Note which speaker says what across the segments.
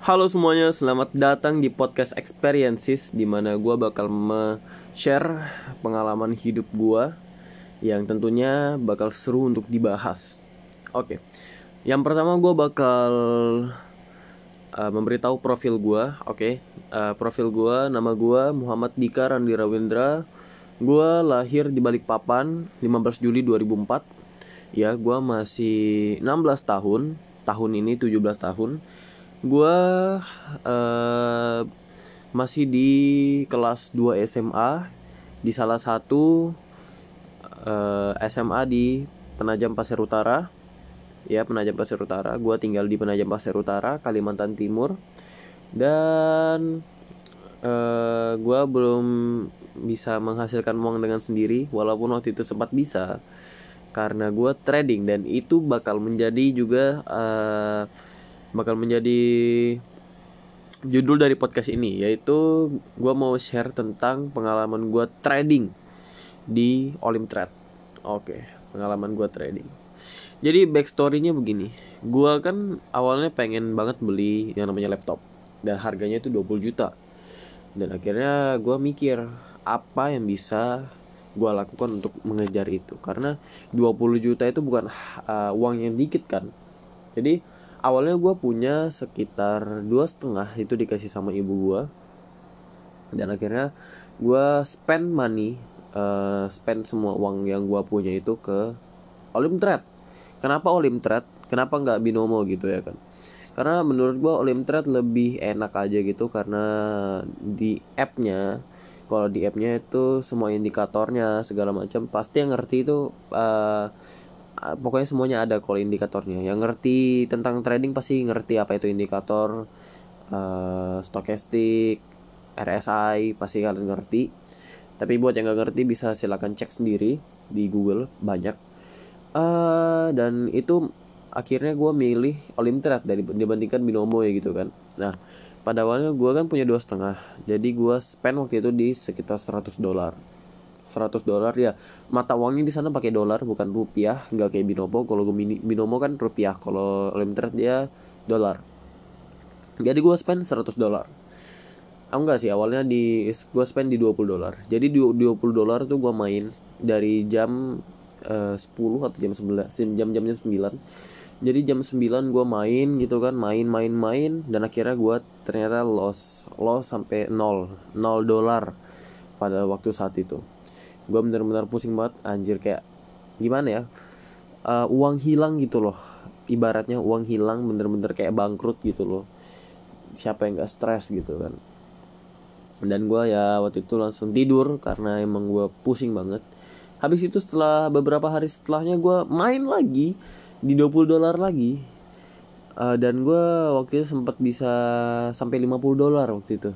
Speaker 1: Halo semuanya, selamat datang di podcast Experiences di mana gue bakal share pengalaman hidup gue yang tentunya bakal seru untuk dibahas. Oke, yang pertama gue bakal uh, memberitahu profil gue. Oke, uh, profil gue, nama gue Muhammad Dika Randi Rawindra. Gue lahir di Balikpapan 15 Juli 2004. Ya, gue masih 16 tahun. Tahun ini 17 tahun gue uh, masih di kelas 2 SMA di salah satu uh, eh, SMA di Penajam Pasir Utara. Ya Penajam Pasir Utara. Gue tinggal di Penajam Pasir Utara Kalimantan Timur. Dan uh, eh, gue belum bisa menghasilkan uang dengan sendiri walaupun waktu itu sempat bisa. Karena gue trading dan itu bakal menjadi juga uh, bakal menjadi judul dari podcast ini yaitu gue mau share tentang pengalaman gue trading di Olimtrade. Oke, pengalaman gue trading. Jadi backstorynya begini, gue kan awalnya pengen banget beli yang namanya laptop dan harganya itu 20 juta. Dan akhirnya gue mikir apa yang bisa gue lakukan untuk mengejar itu karena 20 juta itu bukan uh, uang yang dikit kan. Jadi awalnya gue punya sekitar dua setengah itu dikasih sama ibu gue dan akhirnya gue spend money uh, spend semua uang yang gue punya itu ke Olimtrade kenapa Olimtrade kenapa nggak binomo gitu ya kan? Karena menurut gue Olimtrade lebih enak aja gitu karena di appnya kalau di appnya itu semua indikatornya segala macam pasti yang ngerti itu uh, pokoknya semuanya ada kalau indikatornya. Yang ngerti tentang trading pasti ngerti apa itu indikator uh, stokastik RSI pasti kalian ngerti. Tapi buat yang gak ngerti bisa silahkan cek sendiri di Google banyak. Uh, dan itu akhirnya gue milih Olimtrade dari dibandingkan binomo ya gitu kan. Nah pada awalnya gue kan punya dua setengah. Jadi gue spend waktu itu di sekitar 100 dolar 100 dolar. Ya mata uangnya di sana pakai dolar bukan rupiah. Nggak kayak binomo. Kalau gue binomo kan rupiah. Kalau limited dia dolar. Jadi gue spend 100 dolar. Ah enggak sih awalnya di gue spend di 20 dolar. Jadi di 20 dolar tuh gue main dari jam uh, 10 atau jam 11 jam-jam jam 9 jadi jam 9 gue main gitu kan main main main. Dan akhirnya gue ternyata loss loss sampai 0 0 dolar pada waktu saat itu gue bener-bener pusing banget anjir kayak gimana ya? Uh, uang hilang gitu loh. Ibaratnya uang hilang bener-bener kayak bangkrut gitu loh. Siapa yang gak stres gitu kan. Dan gue ya waktu itu langsung tidur karena emang gue pusing banget. Habis itu setelah beberapa hari setelahnya gue main lagi di 20 dolar lagi. Uh, dan gue waktu itu sempat bisa sampai 50 dolar waktu itu.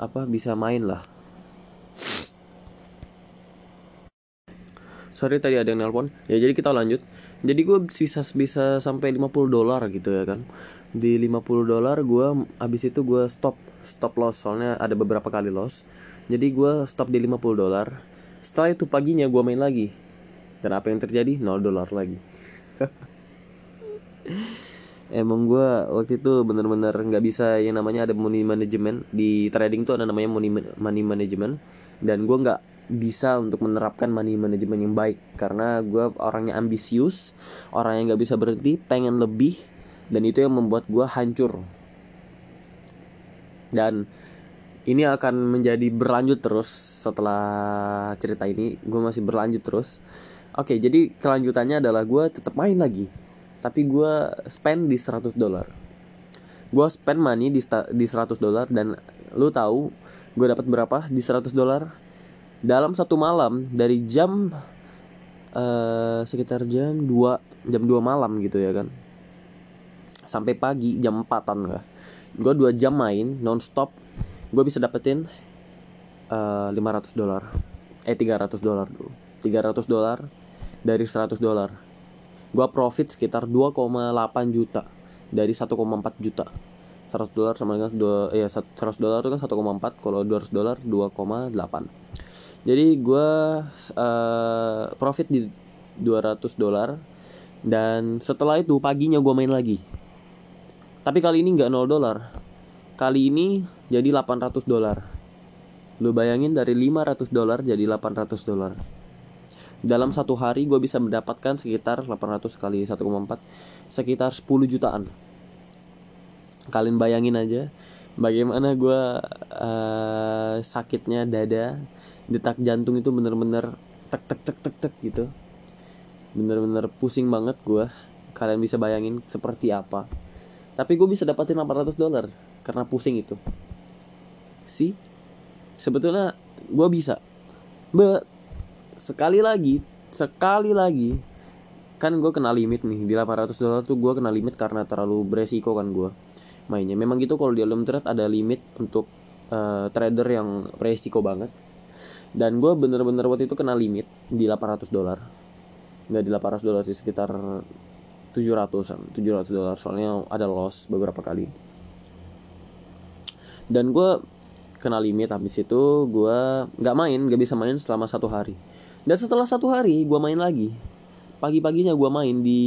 Speaker 1: Apa bisa main lah sorry tadi ada yang nelpon. Ya jadi kita lanjut. Jadi gue bisa bisa sampai 50 dolar gitu ya kan. Di 50 dolar gue abis itu gue stop stop loss. Soalnya ada beberapa kali loss. Jadi gue stop di 50 dolar. Setelah itu paginya gue main lagi. Dan apa yang terjadi? 0 dolar lagi. Emang gue waktu itu bener-bener nggak bisa yang namanya ada money management. Di trading tuh ada namanya money money management. Dan gue nggak bisa untuk menerapkan money management yang baik. Karena gue orangnya ambisius orang yang nggak bisa berhenti pengen lebih dan itu yang membuat gue hancur. Dan ini akan menjadi berlanjut terus setelah cerita ini. Gue masih berlanjut terus. Oke jadi kelanjutannya adalah gue tetap main lagi. Tapi gue spend di 100 dolar. Gue spend money di di 100 dolar dan lu tahu gue dapat berapa di 100 dolar dalam satu malam dari jam uh, sekitar jam 2 jam 2 malam gitu ya kan. Sampai pagi jam 4an lah. Gue dua jam main nonstop gue bisa dapetin uh, eh, 500 dolar. Eh 300 dolar dulu. 300 dolar dari 100 dolar. Gue profit sekitar 2,8 juta dari 1,4 juta. 100 dolar sama dengan 2 ya 100 dolar itu kan 1,4 kalau 200 dolar 2,8 jadi gue uh, profit di 200 dolar. Dan setelah itu paginya gue main lagi. Tapi kali ini nggak 0 dolar. Kali ini jadi 800 dolar. Lu bayangin dari 500 dolar jadi 800 dolar. Dalam satu hari gue bisa mendapatkan sekitar 800 kali 1,4 sekitar 10 jutaan. Kalian bayangin aja bagaimana gue uh, sakitnya dada detak jantung itu bener-bener tek tek tek tek tek gitu. Bener-bener pusing banget gue kalian bisa bayangin seperti apa. Tapi gue bisa dapatin 800 dolar karena pusing itu. Sih sebetulnya gue bisa. But sekali lagi sekali lagi kan gue kena limit nih. Di 800 dolar tuh gue kena limit karena terlalu beresiko kan gue mainnya. Memang gitu kalau di dalam trade ada limit untuk uh, trader yang beresiko banget dan gue bener-bener waktu itu kena limit di 800 dolar. Nggak di 800 dolar sih sekitar 700an 700 dolar. Soalnya ada loss beberapa kali. Dan gue kena limit habis itu gue nggak main nggak bisa main selama satu hari. Dan setelah satu hari gue main lagi. Pagi-paginya gue main di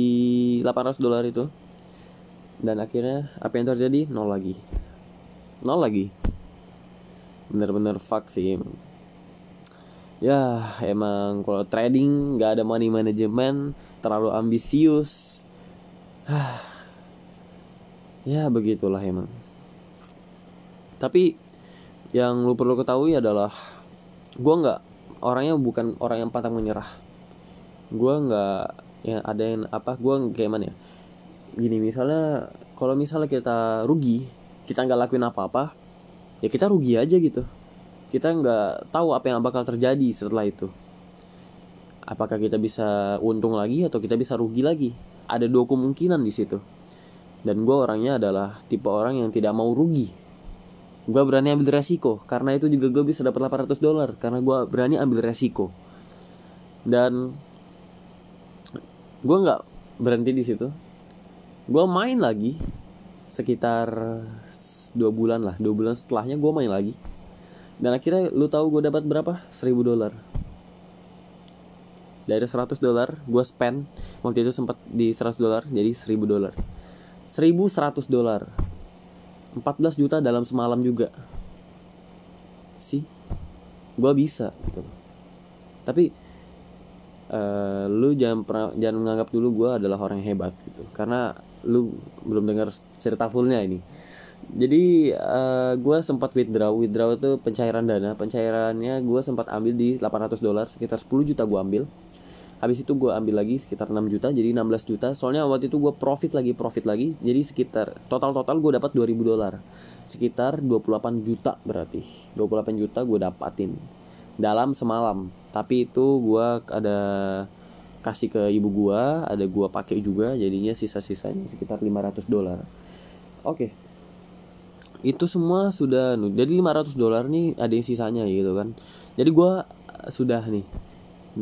Speaker 1: 800 dolar itu. Dan akhirnya apa yang terjadi? Nol lagi. Nol lagi. Bener-bener fuck sih ya emang kalau trading nggak ada money management terlalu ambisius. Ya begitulah emang. Tapi yang lu perlu ketahui adalah gue nggak orangnya bukan orang yang pantang menyerah. Gue nggak yang ada yang apa gue kayak mana ya? Gini misalnya kalau misalnya kita rugi kita nggak lakuin apa-apa ya kita rugi aja gitu kita nggak tahu apa yang bakal terjadi setelah itu. Apakah kita bisa untung lagi atau kita bisa rugi lagi? Ada dua kemungkinan di situ. Dan gue orangnya adalah tipe orang yang tidak mau rugi. Gue berani ambil resiko karena itu juga gue bisa dapat 800 dolar karena gue berani ambil resiko. Dan gue nggak berhenti di situ. Gue main lagi sekitar dua bulan lah dua bulan setelahnya gue main lagi dan akhirnya lu tahu gue dapat berapa? 1000 dolar. Dari 100 dolar gue spend waktu itu sempat di 100 dolar jadi 1000 dolar. 1100 dolar. 14 juta dalam semalam juga. Sih gue bisa gitu. Tapi uh, lu jangan pernah jangan menganggap dulu gue adalah orang yang hebat gitu. Karena lu belum dengar cerita fullnya ini jadi uh, eh, gue sempat withdraw withdraw itu pencairan dana. Pencairannya gue sempat ambil di 800 dolar sekitar 10 juta gue ambil. Habis itu gue ambil lagi sekitar 6 juta jadi 16 juta. Soalnya waktu itu gue profit lagi profit lagi. Jadi sekitar total total gue dapat 2000 dolar. Sekitar 28 juta berarti. 28 juta gue dapatin dalam semalam. Tapi itu gue ada kasih ke ibu gue ada gue pakai juga. Jadinya sisa-sisanya sekitar 500 dolar. Oke itu semua sudah jadi 500 dolar nih ada yang sisanya gitu kan. Jadi gue sudah nih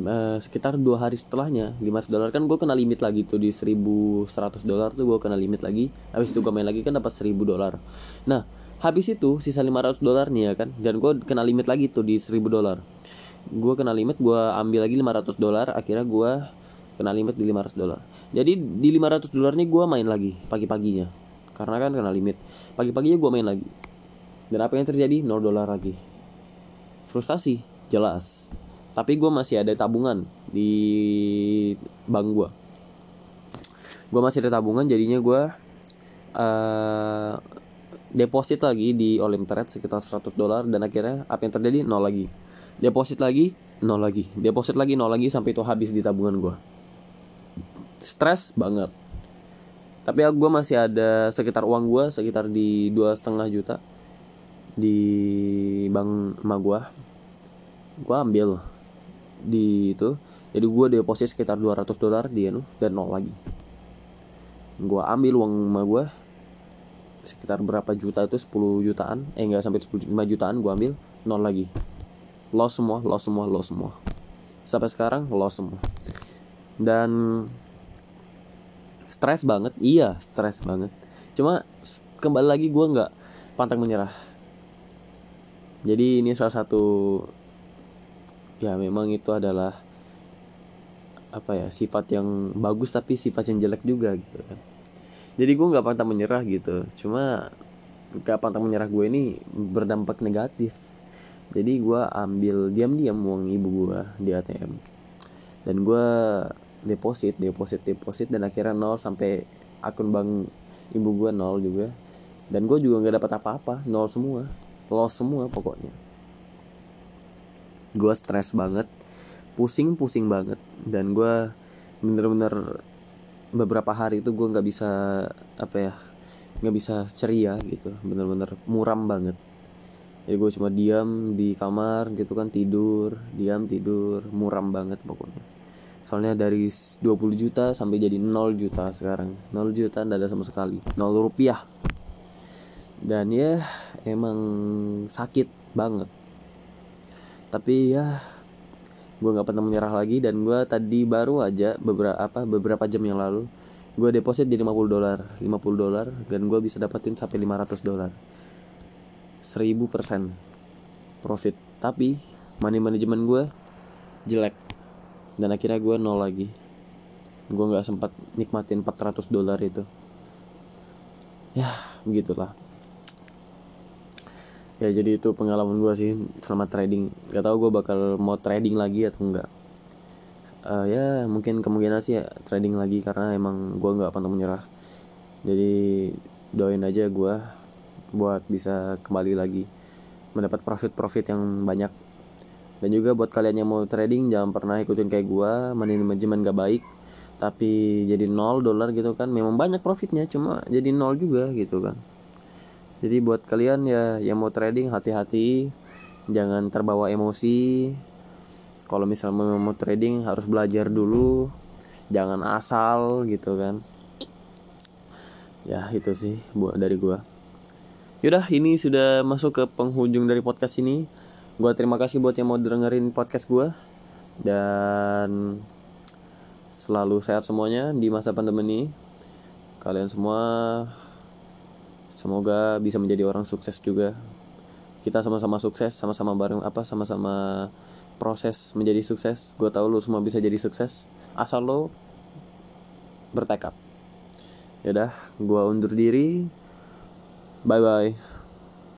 Speaker 1: uh, sekitar dua hari setelahnya 500 dolar. Kan gue kena limit lagi tuh di 1100 dolar tuh gue kena limit lagi. Habis itu gue main lagi kan dapat 1000 dolar. Nah habis itu sisa 500 dolar nih ya kan dan gue kena limit lagi tuh di 1000 dolar. Gue kena limit gue ambil lagi 500 dolar akhirnya gue kena limit di 500 dolar. Jadi di 500 dolar nih gue main lagi pagi-paginya karena kan kena limit. Pagi-paginya gue main lagi. Dan apa yang terjadi? 0 dolar lagi. Frustasi. Jelas. Tapi gue masih ada tabungan di bank gue gue masih ada tabungan jadinya gue uh, deposit lagi di Olimtrade sekitar 100 dolar dan akhirnya apa yang terjadi? Nol lagi. Deposit lagi nol lagi. Deposit lagi nol lagi sampai itu habis di tabungan gue stres banget tapi ya gue masih ada sekitar uang gue sekitar di dua setengah juta di bank emak gue gue ambil di itu. Jadi gue deposit sekitar 200 dolar di anu dan nol lagi. Gue ambil uang emak gue sekitar berapa juta itu 10 jutaan. Eh enggak sampai 10 5 jutaan gue ambil nol lagi. Loss semua loss semua loss semua. Sampai sekarang loss semua. Dan stres banget. Iya stres banget. Cuma kembali lagi gue nggak pantang menyerah. Jadi ini salah satu ya memang itu adalah apa ya sifat yang bagus tapi sifat yang jelek juga gitu kan. Jadi gue nggak pantang menyerah gitu. Cuma gak pantang menyerah gue ini berdampak negatif. Jadi gue ambil diam-diam uang ibu gue di ATM dan gue deposit deposit deposit dan akhirnya nol sampai akun bank ibu gue nol juga. Dan gue juga nggak dapat apa-apa nol semua loss semua pokoknya. Gue stres banget pusing pusing banget dan gue bener-bener beberapa hari itu gue nggak bisa apa ya nggak bisa ceria gitu bener-bener muram banget. Jadi gue cuma diam di kamar gitu kan tidur diam tidur muram banget pokoknya soalnya dari 20 juta sampai jadi 0 juta sekarang. 0 juta tidak ada sama sekali. 0 rupiah. Dan ya emang sakit banget. Tapi ya gue nggak pernah menyerah lagi dan gue tadi baru aja beberapa apa beberapa jam yang lalu gue deposit di 50 dolar. 50 dolar dan gue bisa dapetin sampai 500 dolar. 1000 persen profit. Tapi money manajemen gue jelek dan akhirnya gue nol lagi. Gue nggak sempat nikmatin 400 dolar itu. Ya begitulah. Ya jadi itu pengalaman gue sih selama trading. Gak tau gue bakal mau trading lagi atau enggak uh, ya mungkin kemungkinan sih ya, trading lagi karena emang gue nggak pantang menyerah. Jadi doain aja gue buat bisa kembali lagi mendapat profit-profit yang banyak dan juga buat kalian yang mau trading jangan pernah ikutin kayak gue money management gak baik tapi jadi nol dolar gitu kan. Memang banyak profitnya cuma jadi nol juga gitu kan. Jadi buat kalian ya yang mau trading hati-hati. Jangan terbawa emosi. Kalau misalnya mau trading harus belajar dulu. Jangan asal gitu kan. Ya itu sih buat dari gua. Yaudah ini sudah masuk ke penghujung dari podcast ini gua terima kasih buat yang mau dengerin podcast gua. Dan selalu sehat semuanya di masa pandemi ini. Kalian semua semoga bisa menjadi orang sukses juga. Kita sama-sama sukses sama-sama bareng apa sama-sama proses menjadi sukses. Gue tau lo semua bisa jadi sukses asal lo bertekad. Yaudah gue undur diri. Bye bye